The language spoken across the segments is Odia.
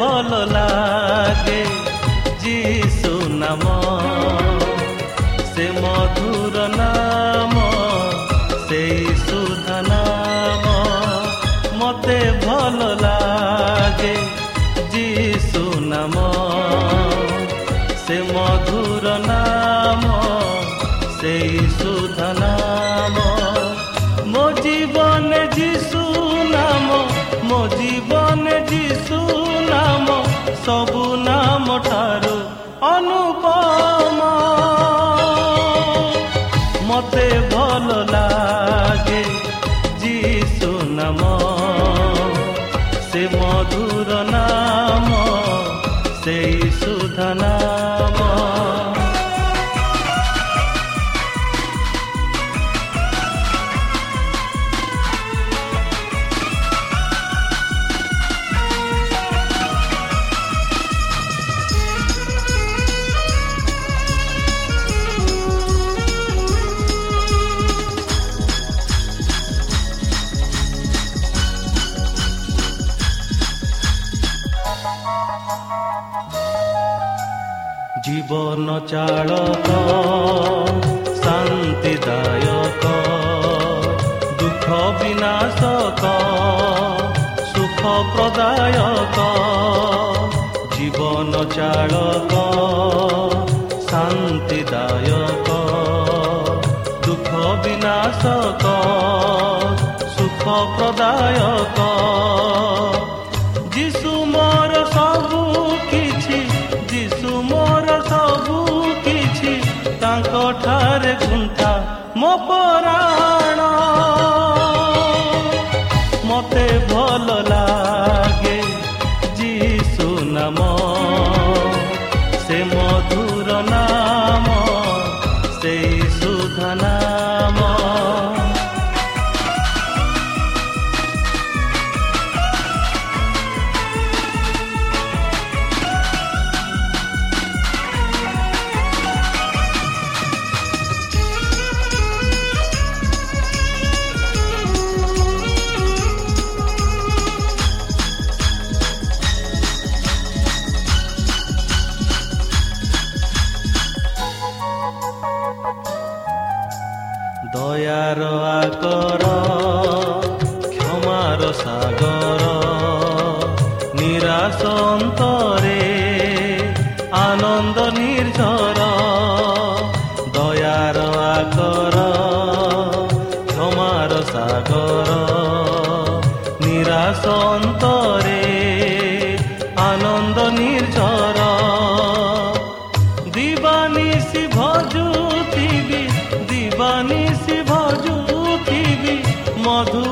ଲାଗେ ଯୀଶୁ ନାମ ସେ ମଧୁର ନାମ ସେଇ ସୁଧ ନାମ ମତେ ଭଲ ଲାଗେ ଯୀଶୁ ନାମ ସେ ମଧୁର ନାମ ସେଇ ସୁଧ ନାମ जीवन चाडक शान्तिदायक दुःख विनाशक सुख प्रदायक जीवन चाडक शान्तिदायक दुःख विनाशक सुख प्रदायक। ଠାରେ ଗୁଣ୍ଠା ी सि भजु दिवानि सि भजु मधु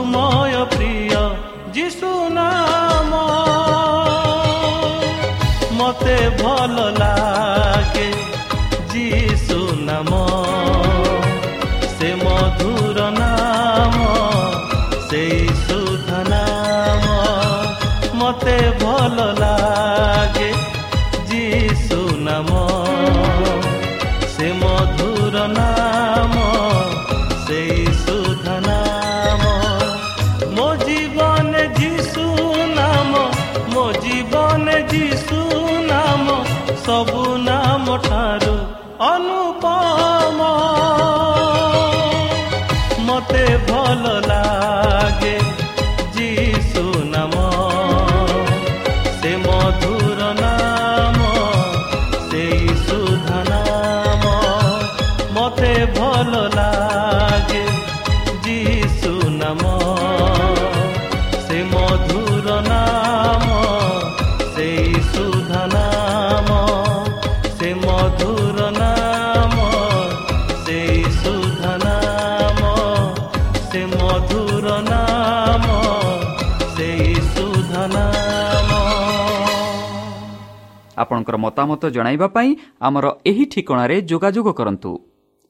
ଆପଣଙ୍କର ମତାମତ ଜଣାଇବା ପାଇଁ ଆମର ଏହି ଠିକଣାରେ ଯୋଗାଯୋଗ କରନ୍ତୁ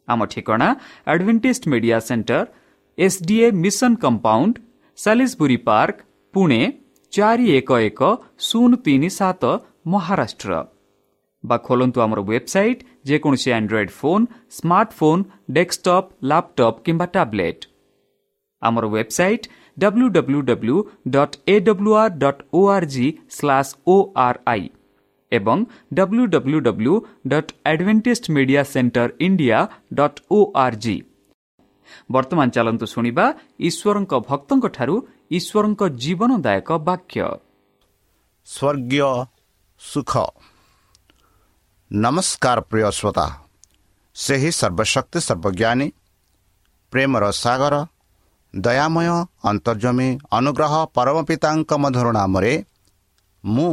ଆମ ଠିକଣା Adventist Media Centre SDA Mission Compound Salisbury Park Pune ଚାରି ଏକ ଏକ ଶୂନ ତିନି ସାତ ମହାରାଷ୍ଟ୍ର ବା ଖୋଲନ୍ତୁ ଆମର ୱେବସାଇଟ୍ ଯେକୌଣସି Android phone smartphone desktop laptop କିମ୍ବା ଟ୍ୟାବ୍ଲେଟ୍ ଆମର website W W W dot A W R dot O R G slash O R I ଏବଂ W W W dot Adventist Media Centre India dot O R G ବର୍ତ୍ତମାନ ଚାଲନ୍ତୁ ଶୁଣିବା ଈଶ୍ୱରଙ୍କ ଭକ୍ତଙ୍କଠାରୁ ଈଶ୍ୱରଙ୍କ ଜୀବନଦାୟକ ବାକ୍ୟ ସ୍ୱର୍ଗୀୟ ସୁଖ ନମସ୍କାର ପ୍ରିୟ ଶ୍ରୋତା ସେହି ସର୍ବଶକ୍ତି ସର୍ବଜ୍ଞାନୀ ପ୍ରେମର ସାଗର ଦୟାମୟ ଅନ୍ତର୍ଜମୀ ଅନୁଗ୍ରହ ପରମ ପିତାଙ୍କ ମଧୁର ନାମରେ ମୁଁ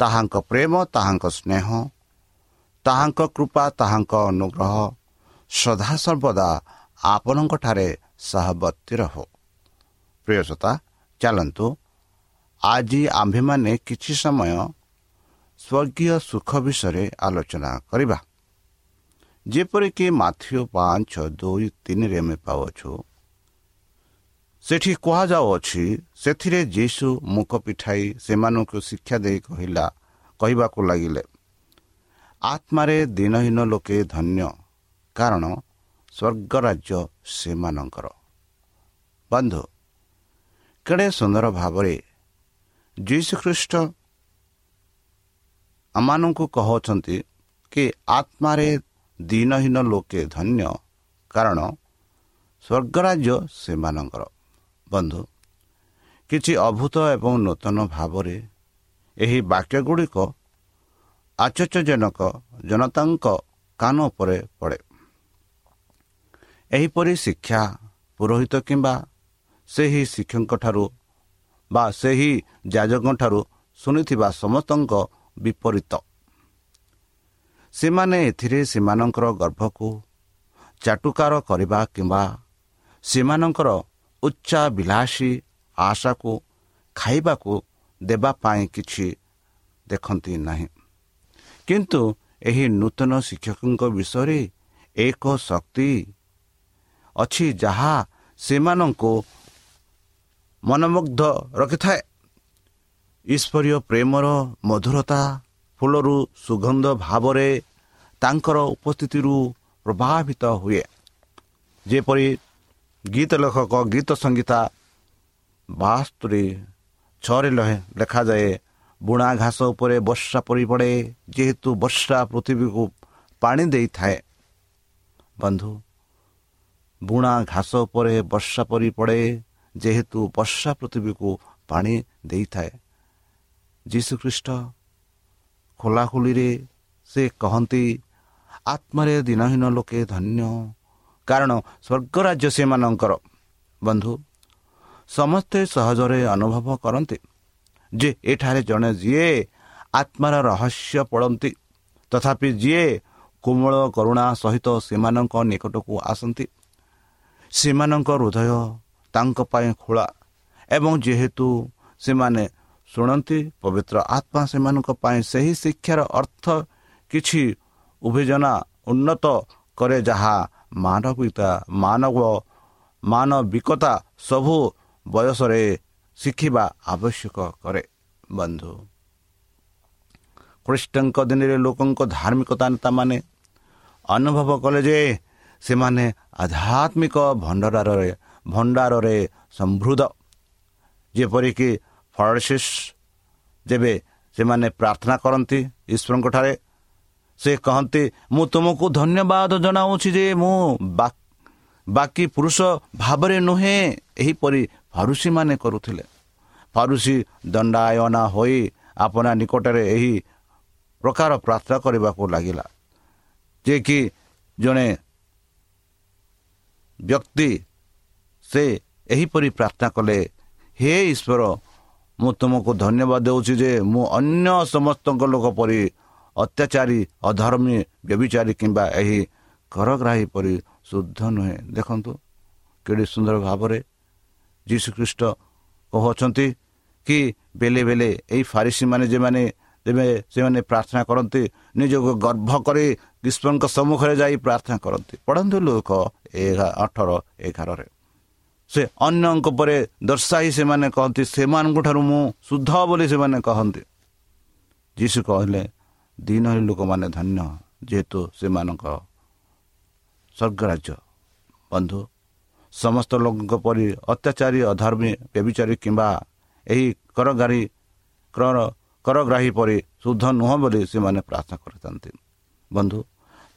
ତାହାଙ୍କ ପ୍ରେମ ତାହାଙ୍କ ସ୍ନେହ ତାହାଙ୍କ କୃପା ତାହାଙ୍କ ଅନୁଗ୍ରହ ସଦାସର୍ବଦା ଆପଣଙ୍କଠାରେ ସହବର୍ତ୍ତୀ ରହୁ ପ୍ରିୟସତା ଚାଲନ୍ତୁ ଆଜି ଆମ୍ଭେମାନେ କିଛି ସମୟ ସ୍ୱର୍ଗୀୟ ସୁଖ ବିଷୟରେ ଆଲୋଚନା କରିବା ଯେପରିକି ମାଥ୍ୟୁ ପାଞ୍ଚ ଦୁଇ ତିନିରେ ଆମେ ପାଉଅଛୁ ସେଠି କୁହାଯାଉଅଛି ସେଥିରେ ଯୀଶୁ ମୁଖ ପିଠାଇ ସେମାନଙ୍କୁ ଶିକ୍ଷା ଦେଇ କହିଲା କହିବାକୁ ଲାଗିଲେ ଆତ୍ମାରେ ଦିନହୀନ ଲୋକେ ଧନ୍ୟ କାରଣ ସ୍ୱର୍ଗ ରାଜ୍ୟ ସେମାନଙ୍କର। ବନ୍ଧୁ କେଡ଼େ ସୁନ୍ଦର ଭାବରେ ଯୀଶୁଖ୍ରୀଷ୍ଟ ଆମମାନଙ୍କୁ କହୁଛନ୍ତି କି ଆତ୍ମାରେ ଦିନହୀନ ଲୋକେ ଧନ୍ୟ କାରଣ ସ୍ୱର୍ଗରାଜ୍ୟ ସେମାନଙ୍କର। ବନ୍ଧୁ କିଛି ଅଭୂତ ଏବଂ ନୂତନ ଭାବରେ ଏହି ବାକ୍ୟଗୁଡ଼ିକ ଆଶ୍ଚର୍ଯ୍ୟଜନକ ଜନତାଙ୍କ କାନ ଉପରେ ପଡ଼େ। ଏହିପରି ଶିକ୍ଷା ପୁରୋହିତ କିମ୍ବା ସେହି ଶିକ୍ଷକଙ୍କଠାରୁ ବା ସେହି ଯାଜକଙ୍କଠାରୁ ଶୁଣିଥିବା ସମସ୍ତଙ୍କ ବିପରୀତ। ସେମାନେ ଏଥିରେ ସେମାନଙ୍କର ଗର୍ଭକୁ ଚାଟୁକାର କରିବା କିମ୍ବା ସେମାନଙ୍କର ଉଚ୍ଚାଭିଳାଷୀ ଆଶାକୁ ଖାଇବାକୁ ଦେବା ପାଇଁ କିଛି ଦେଖନ୍ତି ନାହିଁ। କିନ୍ତୁ ଏହି ନୂତନ ଶିକ୍ଷକଙ୍କ ବିଷୟରେ ଏକ ଶକ୍ତି ଅଛି ଯାହା ସେମାନଙ୍କୁ ମନମୁଗ୍ଧ ରଖିଥାଏ। ଈଶ୍ୱରୀୟ ପ୍ରେମର ମଧୁରତା ଫୁଲରୁ ସୁଗନ୍ଧ ଭାବରେ ତାଙ୍କର ଉପସ୍ଥିତିରୁ ପ୍ରଭାବିତ ହୁଏ। ଯେପରି ଗୀତ ଲେଖକ ଗୀତ ସଂଗୀତା ବାସ୍ତୁରେ ଛଅରେ ଲେଖାଯାଏ ବୁଣା ଘାସ ଉପରେ ବର୍ଷା ପରି ପଡ଼େ ଯେହେତୁ ବର୍ଷା ପୃଥିବୀକୁ ପାଣି ଦେଇଥାଏ ବନ୍ଧୁ ବୁଣା ଘାସ ଉପରେ ବର୍ଷା ପରି ପଡ଼େ ଯେହେତୁ ବର୍ଷା ପୃଥିବୀକୁ ପାଣି ଦେଇଥାଏ ଯୀଶୁଖ୍ରୀଷ୍ଟ ଖୋଲାଖୋଲିରେ ସେ କହନ୍ତି ଆତ୍ମାରେ ଦିନହୀନ ଲୋକେ ଧନ୍ୟ କାରଣ ସ୍ୱର୍ଗ ରାଜ୍ୟ ସେମାନଙ୍କର ବନ୍ଧୁ ସମସ୍ତେ ସହଜରେ ଅନୁଭବ କରନ୍ତି ଯେ ଏଠାରେ ଜଣେ ଯିଏ ଆତ୍ମାର ରହସ୍ୟ ପଡ଼ନ୍ତି ତଥାପି ଯିଏ କୋମଳ କରୁଣା ସହିତ ସେମାନଙ୍କ ନିକଟକୁ ଆସନ୍ତି। ସେମାନଙ୍କ ହୃଦୟ ତାଙ୍କ ପାଇଁ ଖୋଳା ଏବଂ ଯେହେତୁ ସେମାନେ ଶୁଣନ୍ତି ପବିତ୍ର ଆତ୍ମା ସେମାନଙ୍କ ପାଇଁ ସେହି ଶିକ୍ଷାର ଅର୍ଥ କିଛି ଉଭେଜନା ଉନ୍ନତ କରେ ଯାହା ମାନବିକତା ମାନବ ମାନବିକତା ସବୁ ବୟସରେ ଶିଖିବା ଆବଶ୍ୟକ କରେ ବନ୍ଧୁ। ଖ୍ରୀଷ୍ଟଙ୍କ ଦିନରେ ଲୋକଙ୍କ ଧାର୍ମିକତା ନେତାମାନେ ଅନୁଭବ କଲେ ଯେ ସେମାନେ ଆଧ୍ୟାତ୍ମିକ ଭଣ୍ଡାରରେ ଭଣ୍ଡାରରେ ସମୃଦ୍ଧ। ଯେପରିକି ଫଳସିସ୍ ଯେବେ ସେମାନେ ପ୍ରାର୍ଥନା କରନ୍ତି ଈଶ୍ୱରଙ୍କଠାରେ ସେ କହନ୍ତି ମୁଁ ତୁମକୁ ଧନ୍ୟବାଦ ଜଣାଉଛି ଯେ ମୁଁ ବାକି ପୁରୁଷ ଭାବରେ ନୁହେଁ ଏହିପରି ଫାରୁସିମାନେ କରୁଥିଲେ। ଫାରୁସି ଦଣ୍ଡାୟନା ହୋଇ ଆପଣା ନିକଟରେ ଏହି ପ୍ରକାର ପ୍ରାର୍ଥନା କରିବାକୁ ଲାଗିଲା ଯେ କି ଜଣେ ବ୍ୟକ୍ତି ସେ ଏହିପରି ପ୍ରାର୍ଥନା କଲେ ହେ ଈଶ୍ୱର ମୁଁ ତୁମକୁ ଧନ୍ୟବାଦ ଦେଉଛି ଯେ ମୁଁ ଅନ୍ୟ ସମସ୍ତଙ୍କ ଲୋକ ପରି ଅତ୍ୟାଚାରୀ ଅଧର୍ମୀ ବ୍ୟବିଚାରୀ କିମ୍ବା ଏହି କରଗ୍ରାହୀ ପରି ଶୁଦ୍ଧ ନୁହେଁ। ଦେଖନ୍ତୁ କେଡ଼େ ସୁନ୍ଦର ଭାବରେ ଯୀଶୁଖ୍ରୀଷ୍ଟ କହୁଅଛନ୍ତି କି ବେଲେ ବେଲେ ଏହି ଫାରିସିମାନେ ଯେମାନେ ତେବେ ସେମାନେ ପ୍ରାର୍ଥନା କରନ୍ତି ନିଜକୁ ଗର୍ଭ କରି ଈଶ୍ୱରଙ୍କ ସମ୍ମୁଖରେ ଯାଇ ପ୍ରାର୍ଥନା କରନ୍ତି। ପଢ଼ନ୍ତୁ ଲୋକ ଅଠର ଏଗାରରେ। ସେ ଅନ୍ୟଙ୍କ ପରେ ଦର୍ଶାଇ ସେମାନେ କହନ୍ତି ସେମାନଙ୍କ ଠାରୁ ମୁଁ ଶୁଦ୍ଧ ବୋଲି ସେମାନେ କହନ୍ତି। ଯୀଶୁ କହିଲେ ଦିନହରୀ ଲୋକମାନେ ଧନ୍ୟ ଯେହେତୁ ସେମାନଙ୍କ ସ୍ୱର୍ଗରାଜ୍ୟ। ବନ୍ଧୁ ସମସ୍ତ ଲୋକଙ୍କ ପରି ଅତ୍ୟାଚାରୀ ଅଧର୍ମୀ ବ୍ୟବିଚାରୀ କିମ୍ବା ଏହି କରଗାରୀ କରଗ୍ରାହୀ ପରି ଶୁଦ୍ଧ ନୁହଁ ବୋଲି ସେମାନେ ପ୍ରାର୍ଥନା କରିଥାନ୍ତି। ବନ୍ଧୁ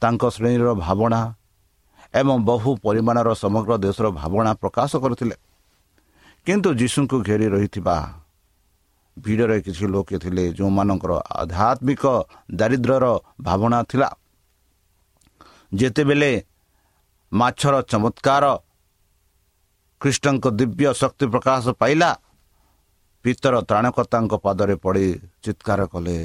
ତାଙ୍କ ଶ୍ରେଣୀର ଭାବନା ଏବଂ ବହୁ ପରିମାଣର ସମଗ୍ର ଦେଶର ଭାବନା ପ୍ରକାଶ କରିଥିଲେ। କିନ୍ତୁ ଯୀଶୁଙ୍କୁ ଘେରି ରହିଥିବା ଭିଡ଼ରେ କିଛି ଲୋକ ଥିଲେ ଯେଉଁମାନଙ୍କର ଆଧ୍ୟାତ୍ମିକ ଦାରିଦ୍ର୍ୟର ଭାବନା ଥିଲା। ଯେତେବେଳେ ମାଛର ଚମତ୍କାର ଖ୍ରୀଷ୍ଟଙ୍କ ଦିବ୍ୟ ଶକ୍ତି ପ୍ରକାଶ ପାଇଲା ପିତର ତ୍ରାଣକର୍ତ୍ତାଙ୍କ ପାଦରେ ପଡ଼ି ଚିତ୍କାର କଲେ।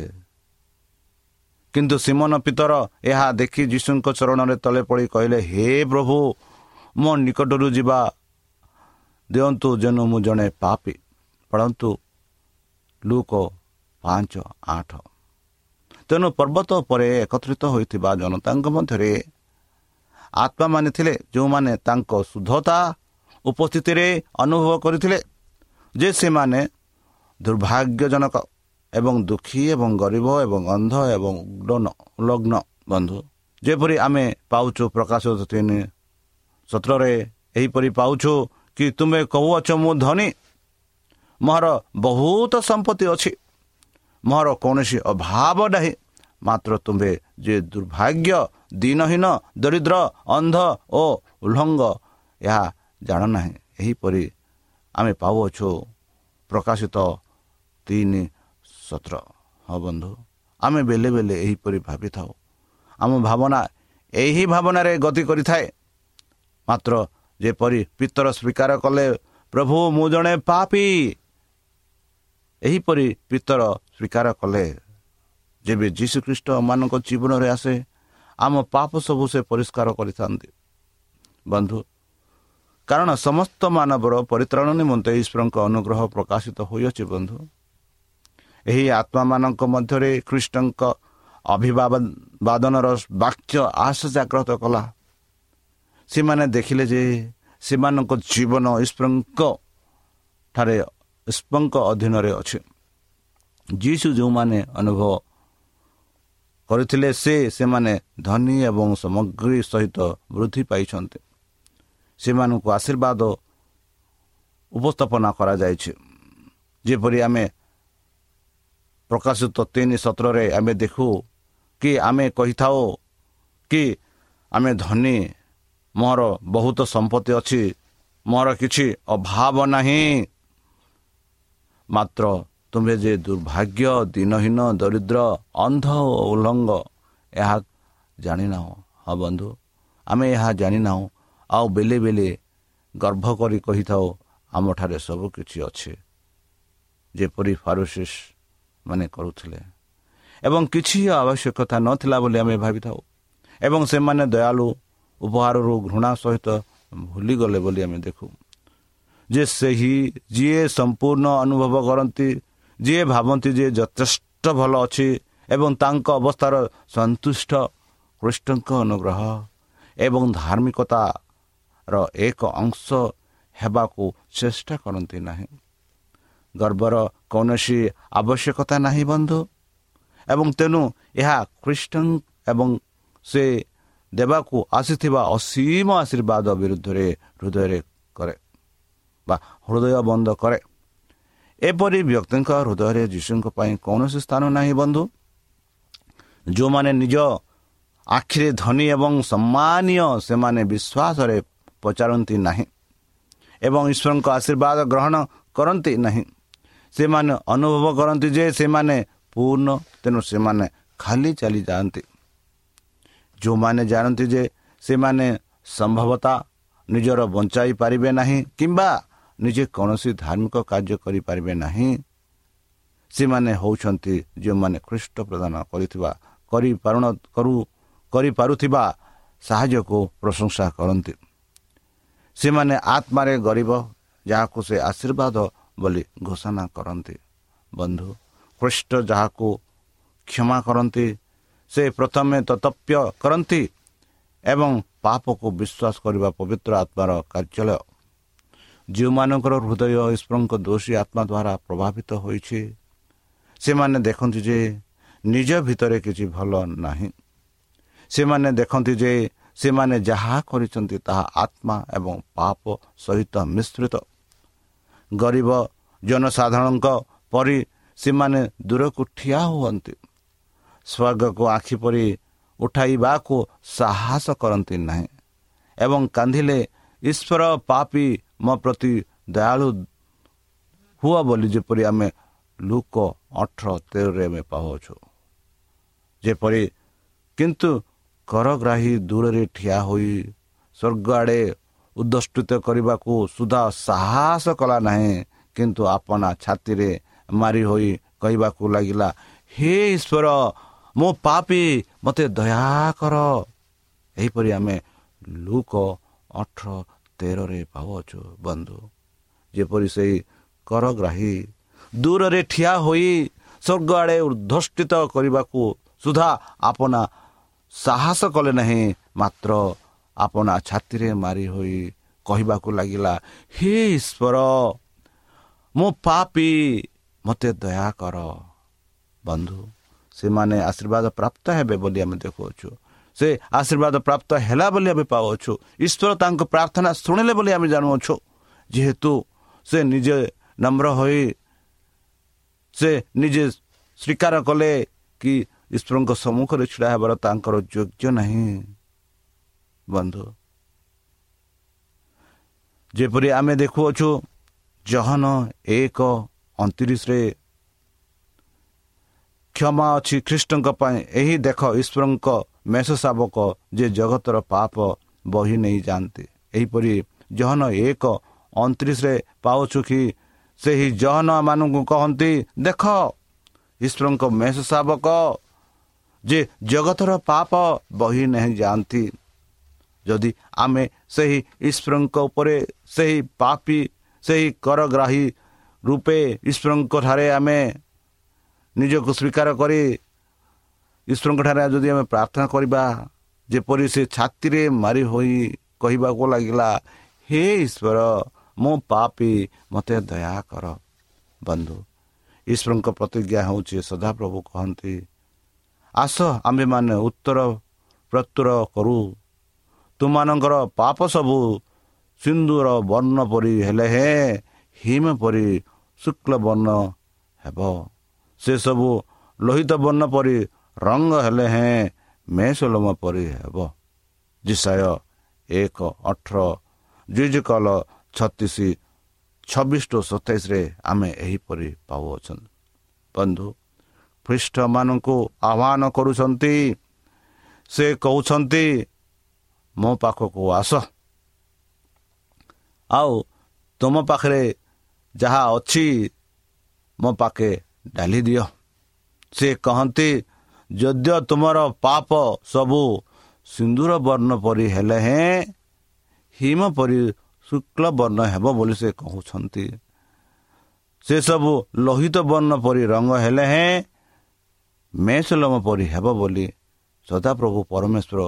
କିନ୍ତୁ ସିମନ ପିତର ଏହା ଦେଖି ଯୀଶୁଙ୍କ ଚରଣରେ ତଳେ ପଡ଼ି କହିଲେ ହେ ପ୍ରଭୁ ମୋ ନିକଟରୁ ଯିବା। ଦିଅନ୍ତୁ ଯେନୁ ମୁଁ ଜଣେ ପାପି। ପଢ଼ନ୍ତୁ ଲୁକ ପାଞ୍ଚ ଆଠ। ତେଣୁ ପର୍ବତ ଉପରେ ଏକତ୍ରିତ ହୋଇଥିବା ଜନତାଙ୍କ ମଧ୍ୟରେ ଆତ୍ମାମାନେ ଥିଲେ ଯେଉଁମାନେ ତାଙ୍କ ଶୁଦ୍ଧତା ଉପସ୍ଥିତିରେ ଅନୁଭବ କରିଥିଲେ ଯେ ସେମାନେ ଦୁର୍ଭାଗ୍ୟଜନକ ଏବଂ ଦୁଃଖୀ ଏବଂ ଗରିବ ଏବଂ ଅନ୍ଧ ଏବଂ ଲଗ୍ନ ବନ୍ଧୁ। ଯେପରି ଆମେ ପାଉଛୁ ପ୍ରକାଶ ତିନି ସତ୍ରରେ ଏହିପରି ପାଉଛୁ କି ତୁମେ କହୁଅଛ ମୁଁ ଧନୀ ମୋର ବହୁତ ସମ୍ପତ୍ତି ଅଛି। ମୋର କୌଣସି ଅଭାବ ନାହିଁ। ମାତ୍ର ତୁମ୍ଭେ ଯେ ଦୁର୍ଭାଗ୍ୟ ଦିନହୀନ ଦରିଦ୍ର ଅନ୍ଧ ଓ ଉଲ୍ଲଙ୍ଗ ଏହା ଜାଣ ନାହିଁ। ଏହିପରି ଆମେ ପାଉଅଛୁ ପ୍ରକାଶିତ ତିନି ସତ୍ର। ହଁ ବନ୍ଧୁ ଆମେ ବେଲେ ବେଲେ ଏହିପରି ଭାବିଥାଉ। ଆମ ଭାବନା ଏହି ଭାବନାରେ ଗତି କରିଥାଏ। ମାତ୍ର ଯେପରି ପିତର ସ୍ୱୀକାର କଲେ ପ୍ରଭୁ ମୁଁ ଜଣେ ପାପି। ଏହିପରି ପିତର ସ୍ୱୀକାର କଲେ ଯେବେ ଯୀଶୁଖ୍ରୀଷ୍ଟ ମାନଙ୍କ ଜୀବନରେ ଆସେ ଆମ ପାପ ସବୁ ସେ ପରିଷ୍କାର କରିଥାନ୍ତି। ବନ୍ଧୁ କାରଣ ସମସ୍ତ ମାନବର ପରିତ୍ରାଣ ନିମନ୍ତେ ଈଶ୍ୱରଙ୍କ ଅନୁଗ୍ରହ ପ୍ରକାଶିତ ହୋଇଅଛି ବନ୍ଧୁ। ଏହି ଆତ୍ମାମାନଙ୍କ ମଧ୍ୟରେ ଖ୍ରୀଷ୍ଟଙ୍କ ଅଭିବାଦନର ବାକ୍ୟ ଆଶ ଜାଗ୍ରତ କଲା। ସେମାନେ ଦେଖିଲେ ଯେ ସେମାନଙ୍କ ଜୀବନ ଈଶ୍ୱରଙ୍କ ଠାରେ ଈଶ୍ୱରଙ୍କ ଅଧୀନରେ ଅଛି। ଯୀଶୁ ଯେଉଁମାନେ ଅନୁଭବ କରିଥିଲେ ସେ ସେମାନେ ଧନୀ ଏବଂ ସାମଗ୍ରୀ ସହିତ ବୃଦ୍ଧି ପାଇଛନ୍ତି। ସେମାନଙ୍କୁ ଆଶୀର୍ବାଦ ଉପସ୍ଥାପନ କରାଯାଇଛି। ଯେପରି ଆମେ ପ୍ରକାଶିତ ତିନି ସତ୍ରରେ ଆମେ ଦେଖୁ କି ଆମେ କହିଥାଉ କି ଆମେ ଧନୀ ମୋର ବହୁତ ସମ୍ପତ୍ତି ଅଛି ମୋର କିଛି ଅଭାବ ନାହିଁ। ମାତ୍ର ତୁମେ ଯେ ଦୁର୍ଭାଗ୍ୟ ଦିନହୀନ ଦରିଦ୍ର ଅନ୍ଧ ଓ ଉଲ୍ଲଙ୍ଗ ଏହା ଜାଣିନାହୁଁ ହଁ ବନ୍ଧୁ ଆମେ ଏହା ଜାଣିନାହୁଁ ଆଉ ବେଲେ ବେଲେ ଗର୍ଭ କରି କହିଥାଉ ଆମଠାରେ ସବୁ କିଛି ଅଛି ଯେପରି ଫାରୁସିସ୍ ମାନେ କରୁଥିଲେ ଏବଂ କିଛି ଆବଶ୍ୟକତା ନଥିଲା ବୋଲି ଆମେ ଭାବିଥାଉ ଏବଂ ସେମାନେ ଦୟାଳୁ ଉପହାରରୁ ଘୃଣା ସହିତ ଭୁଲିଗଲେ ବୋଲି ଆମେ ଦେଖୁ। ଯେ ସେହି ଯିଏ ସମ୍ପୂର୍ଣ୍ଣ ଅନୁଭବ କରନ୍ତି ଯିଏ ଭାବନ୍ତି ଯେ ଯଥେଷ୍ଟ ଭଲ ଅଛି ଏବଂ ତାଙ୍କ ଅବସ୍ଥାର ସନ୍ତୁଷ୍ଟ କୃଷ୍ଣଙ୍କ ଅନୁଗ୍ରହ ଏବଂ ଧାର୍ମିକତାର ଏକ ଅଂଶ ହେବାକୁ ଚେଷ୍ଟା କରନ୍ତି ନାହିଁ। ଗର୍ବର କୌଣସି ଆବଶ୍ୟକତା ନାହିଁ ବନ୍ଧୁ ଏବଂ ତେଣୁ ଏହା ଖ୍ରୀଷ୍ଟ ଏବଂ ସେ ଦେବାକୁ ଆସିଥିବା ଅସୀମ ଆଶୀର୍ବାଦ ବିରୁଦ୍ଧରେ ହୃଦୟରେ ବା ହୃଦୟ ବନ୍ଦ କରେ। ଏପରି ବ୍ୟକ୍ତିଙ୍କ ହୃଦୟରେ ଯୀଶୁଙ୍କ ପାଇଁ କୌଣସି ସ୍ଥାନ ନାହିଁ ବନ୍ଧୁ। ଯେଉଁମାନେ ନିଜ ଆଖିରେ ଧନୀ ଏବଂ ସମ୍ମାନୀୟ ସେମାନେ ବିଶ୍ୱାସରେ ପଚାରନ୍ତି ନାହିଁ ଏବଂ ଈଶ୍ୱରଙ୍କ ଆଶୀର୍ବାଦ ଗ୍ରହଣ କରନ୍ତି ନାହିଁ। ସେମାନେ ଅନୁଭବ କରନ୍ତି ଯେ ସେମାନେ ପୂର୍ଣ୍ଣ ତେଣୁ ସେମାନେ ଖାଲି ଚାଲିଯାଆନ୍ତି। ଯେଉଁମାନେ ଜାଣନ୍ତି ଯେ ସେମାନେ ସମ୍ଭବତା ନିଜର ବଞ୍ଚାଇ ପାରିବେ ନାହିଁ କିମ୍ବା ନିଜେ କୌଣସି ଧାର୍ମିକ କାର୍ଯ୍ୟ କରିପାରିବେ ନାହିଁ। ସେମାନେ ହେଉଛନ୍ତି ଯେଉଁମାନେ ଖ୍ରୀଷ୍ଟ ପ୍ରଦାନ କରିଥିବା କରିପାରୁ କରୁ କରିପାରୁଥିବା ସାହାଯ୍ୟକୁ ପ୍ରଶଂସା କରନ୍ତି। ସେମାନେ ଆତ୍ମାରେ ଗରିବ ଯାହାକୁ ସେ ଆଶୀର୍ବାଦ ବୋଲି ଘୋଷଣା କରନ୍ତି। ବନ୍ଧୁ ଖ୍ରୀଷ୍ଟ ଯାହାକୁ କ୍ଷମା କରନ୍ତି ସେ ପ୍ରଥମେ ତତପ୍ୟ କରନ୍ତି ଏବଂ ପାପକୁ ବିଶ୍ୱାସ କରିବା ପବିତ୍ର ଆତ୍ମାର କାର୍ଯ୍ୟାଳୟ। ଯେଉଁମାନଙ୍କର ହୃଦୟ ଈଶ୍ୱରଙ୍କ ଦୋଷୀ ଆତ୍ମା ଦ୍ୱାରା ପ୍ରଭାବିତ ହୋଇଛି ସେମାନେ ଦେଖନ୍ତି ଯେ ନିଜ ଭିତରେ କିଛି ଭଲ ନାହିଁ। ସେମାନେ ଦେଖନ୍ତି ଯେ ସେମାନେ ଯାହା କରିଛନ୍ତି ତାହା ଆତ୍ମା ଏବଂ ପାପ ସହିତ ମିଶ୍ରିତ। ଗରିବ ଜନସାଧାରଣଙ୍କ ପରି ସେମାନେ ଦୂରକୁ ଠିଆ ହୁଅନ୍ତି। ସ୍ୱର୍ଗକୁ ଆଖି ପରି ଉଠାଇବାକୁ ସାହସ କରନ୍ତି ନାହିଁ ଏବଂ କାନ୍ଦିଲେ ଈଶ୍ୱର ପାପି ମୋ ପ୍ରତି ଦୟାଳୁ ହୁଅ ବୋଲି ଯେପରି ଆମେ ଲୁକ ଅଠର ତେରରେ ଆମେ ପାଉଛୁ ଯେପରି କିନ୍ତୁ କରଗ୍ରାହୀ ଦୂରରେ ଠିଆ ହୋଇ ସ୍ୱର୍ଗ ଆଡ଼େ ଉଦ୍ଦଷ୍ଟିତ କରିବାକୁ ସୁଧା ସାହସ କଲା ନାହିଁ କିନ୍ତୁ ଆପଣା ଛାତିରେ ମାରି ହୋଇ କହିବାକୁ ଲାଗିଲା ହେ ଈଶ୍ୱର ମୋ ପାପି ମୋତେ ଦୟାକର ଏହିପରି ଆମେ ଲୁକ ଅଠର ତେରରେ ପାଉଅଛୁ ବନ୍ଧୁ। ଯେପରି ସେଇ କରଗ୍ରାହୀ ଦୂରରେ ଠିଆ ହୋଇ ସ୍ୱର୍ଗ ଆଡ଼େ ଉଦ୍ଧଷ୍ଟିତ କରିବାକୁ ସୁଦ୍ଧା ଆପଣା ସାହସ କଲେ ନାହିଁ ମାତ୍ର ଆପଣା ଛାତିରେ ମାରି ହୋଇ କହିବାକୁ ଲାଗିଲା ହେ ଈଶ୍ୱର ମୋ ପାପି ମୋତେ ଦୟାକର ବନ୍ଧୁ ସେମାନେ ଆଶୀର୍ବାଦ ପ୍ରାପ୍ତ ହେବେ ବୋଲି ଆମେ ଦେଖୁଅଛୁ। ସେ ଆଶୀର୍ବାଦ ପ୍ରାପ୍ତ ହେଲା ବୋଲି ଆମେ ପାଉଅଛୁ। ଈଶ୍ୱର ତାଙ୍କ ପ୍ରାର୍ଥନା ଶୁଣିଲେ ବୋଲି ଆମେ ଜାଣୁଅଛୁ। ଯେହେତୁ ସେ ନିଜେ ନମ୍ର ହୋଇ ସେ ନିଜେ ସ୍ୱୀକାର କଲେ କି ଈଶ୍ୱରଙ୍କ ସମ୍ମୁଖରେ ଛିଡ଼ା ହେବାର ତାଙ୍କର ଯୋଗ୍ୟ ନାହିଁ। ବନ୍ଧୁ ଯେପରି ଆମେ ଦେଖୁଅଛୁ ଜହନ ଏକ ଅଣତିରିଶରେ କ୍ଷମା ଅଛି ଖ୍ରୀଷ୍ଟଙ୍କ ପାଇଁ ଏହି ଦେଖ ଈଶ୍ୱରଙ୍କ ମେଷ ଶାବକ ଯେ ଜଗତର ପାପ ବହି ନେଇଯାଆନ୍ତି। ଏହିପରି ଜହନ ଏକ ଅଣତିରିଶରେ ପାଉଛୁ କି? ସେହି ଜହନ ମାନଙ୍କୁ କହନ୍ତି ଦେଖ ଈଶ୍ୱରଙ୍କ ମେଷ ଶାବକ ଯେ ଜଗତର ପାପ ବହି ନେଇ ଯାଆନ୍ତି ଯଦି ଆମେ ସେହି ଈଶ୍ୱରଙ୍କ ଉପରେ ସେହି ପାପି ସେହି କରଗ୍ରାହୀ ରୂପେ ଈଶ୍ୱରଙ୍କ ଠାରେ ଆମେ ନିଜକୁ ସ୍ୱୀକାର କରି ଈଶ୍ୱରଙ୍କ ଠାରେ ଯଦି ଆମେ ପ୍ରାର୍ଥନା କରିବା ଯେପରି ସେ ଛାତିରେ ମାରି ହୋଇ କହିବାକୁ ଲାଗିଲା ହେ ଈଶ୍ୱର ମୋ ପାପି ମୋତେ ଦୟା କର ବନ୍ଧୁ। ଈଶ୍ୱରଙ୍କ ପ୍ରତିଜ୍ଞା ହେଉଛି ସଦାପ୍ରଭୁ କହନ୍ତି ଆସ ଆମ୍ଭେମାନେ ଉତ୍ତର ପ୍ରତ୍ୟୁର କରୁ। ତୁମାନଙ୍କର ପାପ ସବୁ ସିନ୍ଦୁର ବର୍ଣ୍ଣ ପରି ହେଲେ ହେଁ ହିମ ପରି ଶୁକ୍ଳ ବର୍ଣ୍ଣ ହେବ। ସେସବୁ ଲୋହିତ ବର୍ଣ୍ଣ ପରି ରଙ୍ଗ ହେଲେ ହେଁ ମେସୋଲମ ପରି ହେବ। ଜିସାୟ ଏକ ଅଠର ଜିଜ କଲ ଛତିଶ ଛବିଶ ଟୁ ସତେଇଶରେ ଆମେ ଏହିପରି ପାଉଅଛନ୍ତି ବନ୍ଧୁ ଖ୍ରୀଷ୍ଟମାନଙ୍କୁ ଆହ୍ୱାନ କରୁଛନ୍ତି। ସେ କହୁଛନ୍ତି ମୋ ପାଖକୁ ଆସ। ଆଉ ତୁମ ପାଖରେ ଯାହା ଅଛି ମୋ ପାଖେ ଡାଲି ଦିଅ। ସେ କହନ୍ତି ଯଦ୍ୟ ତୁମର ପାପ ସବୁ ସିନ୍ଦୁର ବର୍ଣ୍ଣ ପରି ହେଲେ ହେଁ ହିମ ପରି ଶୁକ୍ଳ ବର୍ଣ୍ଣ ହେବ ବୋଲି ସେ କହୁଛନ୍ତି। ସେସବୁ ଲୋହିତ ବର୍ଣ୍ଣ ପରି ରଙ୍ଗ ହେଲେ ହେଁ ମେସଲମ ପରି ହେବ ବୋଲି ସଦାପ୍ରଭୁ ପରମେଶ୍ୱର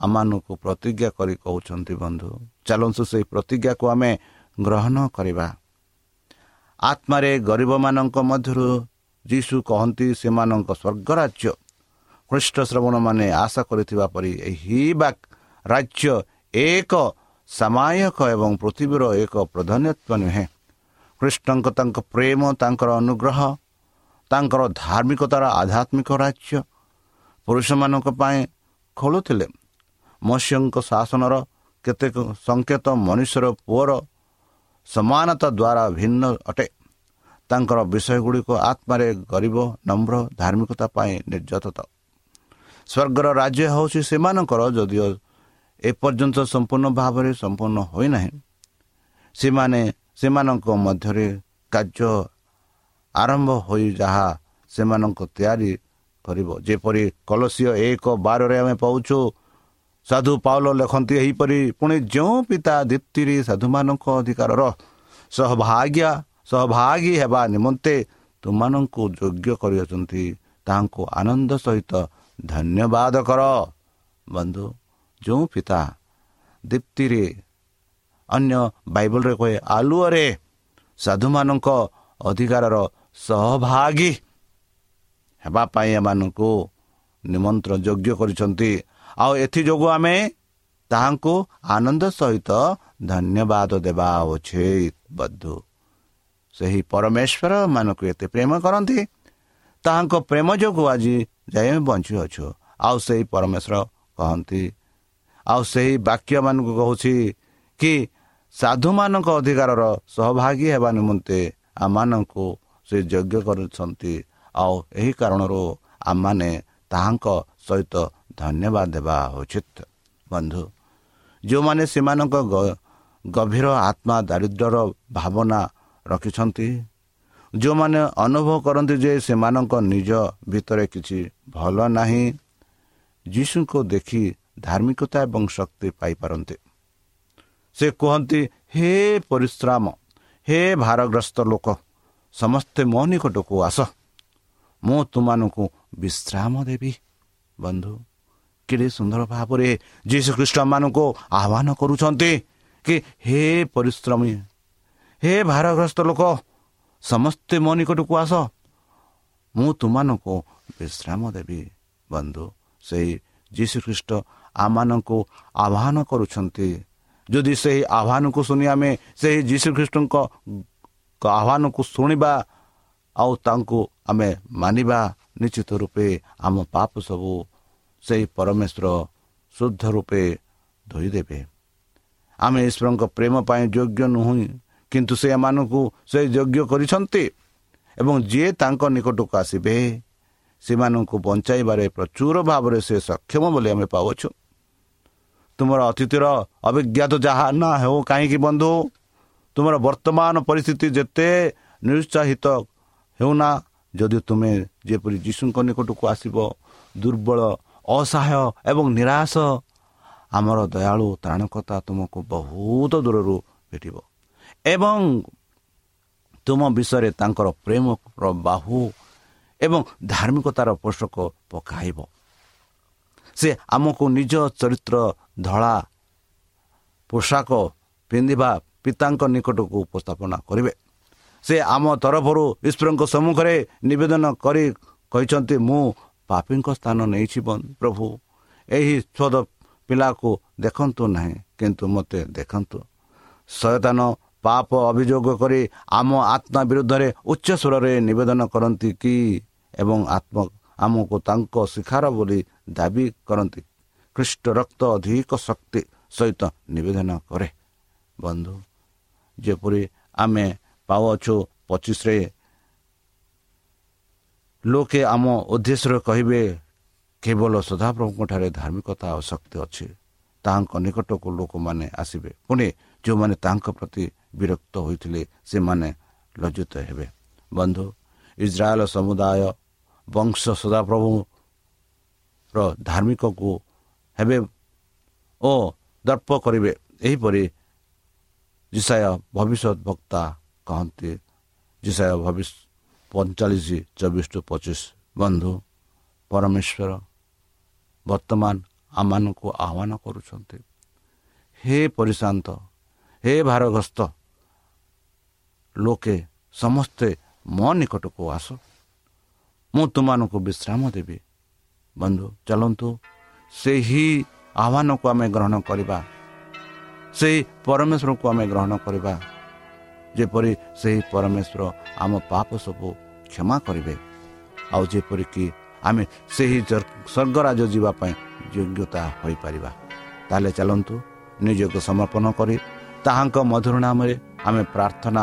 ଆମମାନଙ୍କୁ ପ୍ରତିଜ୍ଞା କରି କହୁଛନ୍ତି ବନ୍ଧୁ। ଚାଲନ୍ତୁ ସେହି ପ୍ରତିଜ୍ଞାକୁ ଆମେ ଗ୍ରହଣ କରିବା। ଆତ୍ମାରେ ଗରିବମାନଙ୍କ ମଧ୍ୟରୁ ଯୀଶୁ କହନ୍ତି ସେମାନଙ୍କ ସ୍ୱର୍ଗରାଜ୍ୟ ଖ୍ରୀଷ୍ଟ ଶ୍ରବଣମାନେ ଆଶା କରିଥିବା ପରି ଏହି ବା ରାଜ୍ୟ ଏକ ସାମାୟକ ଏବଂ ପୃଥିବୀର ଏକ ପ୍ରଧାନ୍ୟତ୍ୱ ନୁହେଁ। କୃଷ୍ଣଙ୍କ ତାଙ୍କ ପ୍ରେମ ତାଙ୍କର ଅନୁଗ୍ରହ ତାଙ୍କର ଧାର୍ମିକତାର ଆଧ୍ୟାତ୍ମିକ ରାଜ୍ୟ ପୁରୁଷମାନଙ୍କ ପାଇଁ ଖୋଲୁଥିଲେ ମତ୍ସ୍ୟଙ୍କ ଶାସନର କେତେକ ସଂକେତ ମନୁଷ୍ୟର ପୁଅର ସମାନତା ଦ୍ୱାରା ଭିନ୍ନ ଅଟେ। ତାଙ୍କର ବିଷୟଗୁଡ଼ିକ ଆତ୍ମାରେ ଗରିବ ନମ୍ର ଧାର୍ମିକତା ପାଇଁ ନିର୍ଯାତତ। ସ୍ୱର୍ଗର ରାଜ୍ୟ ହେଉଛି ସେମାନଙ୍କର ଯଦିଓ ଏପର୍ଯ୍ୟନ୍ତ ସମ୍ପୂର୍ଣ୍ଣ ଭାବରେ ସମ୍ପୂର୍ଣ୍ଣ ହୋଇନାହିଁ। ସେମାନେ ସେମାନଙ୍କ ମଧ୍ୟରେ କାର୍ଯ୍ୟ ଆରମ୍ଭ ହୋଇ ଯାହା ସେମାନଙ୍କ ତିଆରି କରିବ। ଯେପରି କଲସିୟ ଏକ ବାରରେ ଆମେ ପାଉଛୁ ସାଧୁ ପାଉଲ ଲେଖନ୍ତି ଏହିପରି ପୁଣି ଯେଉଁ ପିତା ଦୀପ୍ତିରେ ସାଧୁମାନଙ୍କ ଅଧିକାରର ସହଭାଗ୍ୟା ସହଭାଗୀ ହେବା ନିମନ୍ତେ ତୁମମାନଙ୍କୁ ଯୋଗ୍ୟ କରିଅଛନ୍ତି ତାହାଙ୍କୁ ଆନନ୍ଦ ସହିତ ଧନ୍ୟବାଦ କର ବନ୍ଧୁ ଯେଉଁ ପିତା ଦୀପ୍ତିରେ ଅନ୍ୟ ବାଇବଲରେ କହେ ଆଲୁଅରେ ସାଧୁମାନଙ୍କ ଅଧିକାରର ସହଭାଗୀ ହେବା ପାଇଁ ଏମାନଙ୍କୁ ନିମନ୍ତ୍ରଣ ଯୋଗ୍ୟ କରିଛନ୍ତି ଆଉ ଏଥିଯୋଗୁଁ ଆମେ ତାହାଙ୍କୁ ଆନନ୍ଦ ସହିତ ଧନ୍ୟବାଦ ଦେବା ଉଚିତ ବଧୁ ସେହି ପରମେଶ୍ୱର ମାନଙ୍କୁ ଏତେ ପ୍ରେମ କରନ୍ତି ତାହାଙ୍କ ପ୍ରେମ ଯୋଗୁଁ ଆଜି ଯାଇ ଆମେ ବଞ୍ଚିଅଛୁ ଆଉ ସେହି ପରମେଶ୍ୱର କହନ୍ତି। ଆଉ ସେହି ବାକ୍ୟମାନଙ୍କୁ କହୁଛି କି ସାଧୁମାନଙ୍କ ଅଧିକାରର ସହଭାଗୀ ହେବା ନିମନ୍ତେ ଆମମାନଙ୍କୁ ସେ ଯୋଗ୍ୟ କରୁଛନ୍ତି। ଆଉ ଏହି କାରଣରୁ ଆମମାନେ ତାହାଙ୍କ ସହିତ ଧନ୍ୟବାଦ ଦେବା ଉଚିତ। ବନ୍ଧୁ ଯେଉଁମାନେ ସେମାନଙ୍କ ଗଭୀର ଆତ୍ମା ଦାରିଦ୍ର୍ୟର ଭାବନା ରଖିଛନ୍ତି ଯେଉଁମାନେ ଅନୁଭବ କରନ୍ତି ଯେ ସେମାନଙ୍କ ନିଜ ଭିତରେ କିଛି ଭଲ ନାହିଁ ଯୀଶୁଙ୍କୁ ଦେଖି ଧାର୍ମିକତା ଏବଂ ଶକ୍ତି ପାଇପାରନ୍ତି। ସେ କୁହନ୍ତି ହେ ପରିଶ୍ରମ ହେ ଭାରଗ୍ରସ୍ତ ଲୋକ ସମସ୍ତେ ମୋ ନିକଟକୁ ଆସ। ମୁଁ ତୁମମାନଙ୍କୁ ବିଶ୍ରାମ ଦେବି। ବନ୍ଧୁ କେଡ଼େ ସୁନ୍ଦର ଭାବରେ ଯୀଶୁଖ୍ରୀଷ୍ଟମାନଙ୍କୁ ଆହ୍ୱାନ କରୁଛନ୍ତି କି ହେ ପରିଶ୍ରମୀ ହେ ଭାରଗ୍ରସ୍ତ ଲୋକ ସମସ୍ତେ ମୋ ନିକଟକୁ ଆସ। ମୁଁ ତୁମମାନଙ୍କୁ ବିଶ୍ରାମ ଦେବି ବନ୍ଧୁ। ସେହି ଯୀଶୁଖ୍ରୀଷ୍ଟ ଆମମାନଙ୍କୁ ଆହ୍ୱାନ କରୁଛନ୍ତି। ଯଦି ସେହି ଆହ୍ୱାନକୁ ଶୁଣି ଆମେ ସେହି ଯୀଶୁଖ୍ରୀଷ୍ଟଙ୍କ ଆହ୍ୱାନକୁ ଶୁଣିବା ଆଉ ତାଙ୍କୁ ଆମେ ମାନିବା ନିଶ୍ଚିତ ରୂପେ ଆମ ପାପ ସବୁ ସେହି ପରମେଶ୍ୱର ଶୁଦ୍ଧ ରୂପେ ଧୋଇଦେବେ। ଆମେ ଈଶ୍ୱରଙ୍କ ପ୍ରେମ ପାଇଁ ଯୋଗ୍ୟ ନୁହେଁ। କିନ୍ତୁ ସେ ଏମାନଙ୍କୁ ସେ ଯୋଗ୍ୟ କରିଛନ୍ତି। ଏବଂ ଯିଏ ତାଙ୍କ ନିକଟକୁ ଆସିବେ ସେମାନଙ୍କୁ ବଞ୍ଚାଇବାରେ ପ୍ରଚୁର ଭାବରେ ସେ ସକ୍ଷମ ବୋଲି ଆମେ ପାଉଛୁ। ତୁମର ଅତିଥିର ଅଭିଜ୍ଞତା ଯାହା ନା ହେଉ କାହିଁକି ବନ୍ଧୁ? ତୁମର ବର୍ତ୍ତମାନ ପରିସ୍ଥିତି ଯେତେ ନିରୁତ୍ସାହିତ ହେଉନା ଯଦି ତୁମେ ଯେପରି ଯୀଶୁଙ୍କ ନିକଟକୁ ଆସିବ ଦୁର୍ବଳ ଅସହାୟ ଏବଂ ନିରାଶ ଆମର ଦୟାଳୁ ତ୍ରାଣକତା ତୁମକୁ ବହୁତ ଦୂରରୁ ଭେଟିବ। ଏବଂ ତୁମ ବିଷୟରେ ତାଙ୍କର ପ୍ରେମର ବାହୁ ଏବଂ ଧାର୍ମିକତାର ପୋଷକ ପକାଇବ। ସେ ଆମକୁ ନିଜ ଚରିତ୍ର ଧଳା ପୋଷାକ ପିନ୍ଧିବା ପିତାଙ୍କ ନିକଟକୁ ଉପସ୍ଥାପନା କରିବେ। ସେ ଆମ ତରଫରୁ ଈଶ୍ୱରଙ୍କ ସମ୍ମୁଖରେ ନିବେଦନ କରି କହିଛନ୍ତି ମୁଁ ପାପୀଙ୍କ ସ୍ଥାନ ନେଇଛି ପ୍ରଭୁ। ଏହି ସ୍ୱଦ ପିଲାକୁ ଦେଖନ୍ତୁ ନାହିଁ କିନ୍ତୁ ମୋତେ ଦେଖନ୍ତୁ। ଶୟତାନ ପାପ ଅଭିଯୋଗ କରି ଆମ ଆତ୍ମା ବିରୁଦ୍ଧରେ ଉଚ୍ଚ ସ୍ୱରରେ ନିବେଦନ କରନ୍ତି କି ଏବଂ ଆତ୍ମ ଆମକୁ ତାଙ୍କ ଶିଖାର ବୋଲି ଦାବି କରନ୍ତି। ଖ୍ରୀଷ୍ଟ ରକ୍ତ ଅଧିକ ଶକ୍ତି ସହିତ ନିବେଦନ କରେ। ବନ୍ଧୁ ଯେପରି ଆମେ ପାଉଅଛୁ ପଚିଶରେ ଲୋକେ ଆମ ଉଦ୍ଦେଶ୍ୟରେ କହିବେ କେବଳ ସଦାପ୍ରଭୁଙ୍କଠାରେ ଧାର୍ମିକତା ଆଉ ଶକ୍ତି ଅଛି। ତାହାଙ୍କ ନିକଟକୁ ଲୋକମାନେ ଆସିବେ। ପୁଣି ଯେଉଁମାନେ ତାଙ୍କ ପ୍ରତି ବିରକ୍ତ ହୋଇଥିଲେ ସେମାନେ ଲଜ୍ଜିତ ହେବେ। ବନ୍ଧୁ ଇସ୍ରାଏଲ ସମୁଦାୟ ବଂଶ ସଦାପ୍ରଭୁର ଧାର୍ମିକକୁ ହେବେ ଓ ଦର୍ପ କରିବେ। ଏହିପରି ଜିସାୟ ଭବିଷ୍ୟତ ବକ୍ତା କହନ୍ତି ଜିସାୟ ଭବିଷ୍ୟ ପଇଁଚାଳିଶ ଚବିଶ ଟୁ ପଚିଶ ବନ୍ଧୁ ପରମେଶ୍ୱର ବର୍ତ୍ତମାନ ଆମମାନଙ୍କୁ ଆହ୍ୱାନ କରୁଛନ୍ତି। ହେ ପରିଶାନ୍ତ ହେ ଭାରଗ୍ରସ୍ତ ଲୋକେ ସମସ୍ତେ ମୋ ନିକଟକୁ ଆସ। ମୁଁ ତୁମମାନଙ୍କୁ ବିଶ୍ରାମ ଦେବି। ବନ୍ଧୁ ଚାଲନ୍ତୁ। ସେହି ଆହ୍ୱାନକୁ ଆମେ ଗ୍ରହଣ କରିବା। ସେହି ପରମେଶ୍ୱରକୁ ଆମେ ଗ୍ରହଣ କରିବା। ଯେପରି ସେହି ପରମେଶ୍ୱର ଆମ ପାପ ସବୁ କ୍ଷମା କରିବେ। ଆଉ ଯେପରିକି ଆମେ ସେହି ସ୍ୱର୍ଗରାଜ ଯିବା ପାଇଁ ଯୋଗ୍ୟତା ହୋଇପାରିବା। ତାହେଲେ ଚାଲନ୍ତୁ ନିଜକୁ ସମର୍ପଣ କରି ତାହାଙ୍କ ମଧୁର ନାମରେ ଆମେ ପ୍ରାର୍ଥନା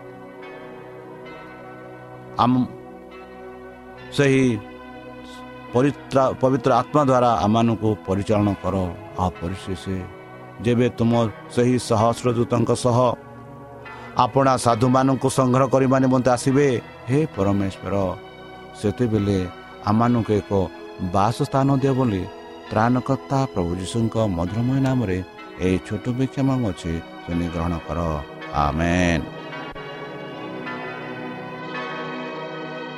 ଆମ ସେହି ପବିତ୍ର ଆତ୍ମା ଦ୍ୱାରା ଆମମାନଙ୍କୁ ପରିଚାଳନା କର ଆଉ ପରିଶେଷ ଯେବେ ତୁମ ସେହି ସହସ୍ରଦୂତଙ୍କ ସହ ଆପଣା ସାଧୁମାନଙ୍କୁ ସଂଗ୍ରହ କରିବା ନିମନ୍ତେ ଆସିବେ ହେ ପରମେଶ୍ୱର ସେତେବେଳେ ଆମମାନଙ୍କୁ ଏକ ବାସ ସ୍ଥାନ ଦିଅ ବୋଲି ତ୍ରାଣକର୍ତ୍ତା ପ୍ରଭୁ ଯୀଶୁଙ୍କ ମଧୁରମୟ ନାମରେ ଏହି ଛୋଟ ବିକ୍ଷମ ଅଛି ଶୁଣି ଗ୍ରହଣ କର। ଆମେନ୍।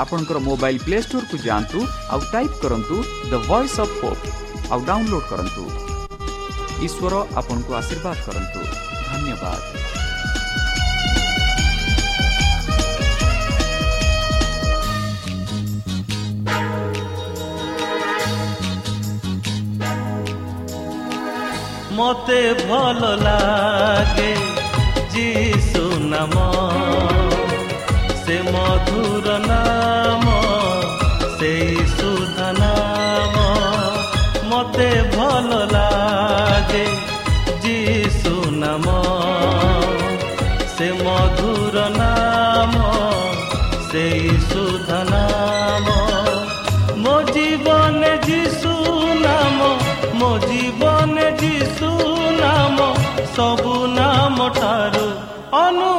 ଆପଣଙ୍କର ମୋବାଇଲ୍ ପ୍ଲେ ଷ୍ଟୋରକୁ ଯାଆନ୍ତୁ ଆଉ ଟାଇପ୍ କରନ୍ତୁ ଦ ଭଏସ୍ ଅଫ୍ ହୋପ୍ ଆଉ ଡାଉନଲୋଡ୍ କରନ୍ତୁ। ଈଶ୍ୱର ଆପଣଙ୍କୁ ଆଶୀର୍ବାଦ କରନ୍ତୁ। ଧନ୍ୟବାଦ। ମୋତେ ଭଲ ଲାଗେ ଯୀଶୁ ନାମ ସେଇ ସୁଧ ନାମ ମୋ ଜୀବନ ଯୀଶୁ ନାମ ମୋ ଜୀବନ ଯୀଶୁ ନାମ ସବୁ ନାମ ଠାରୁ ଅନୁ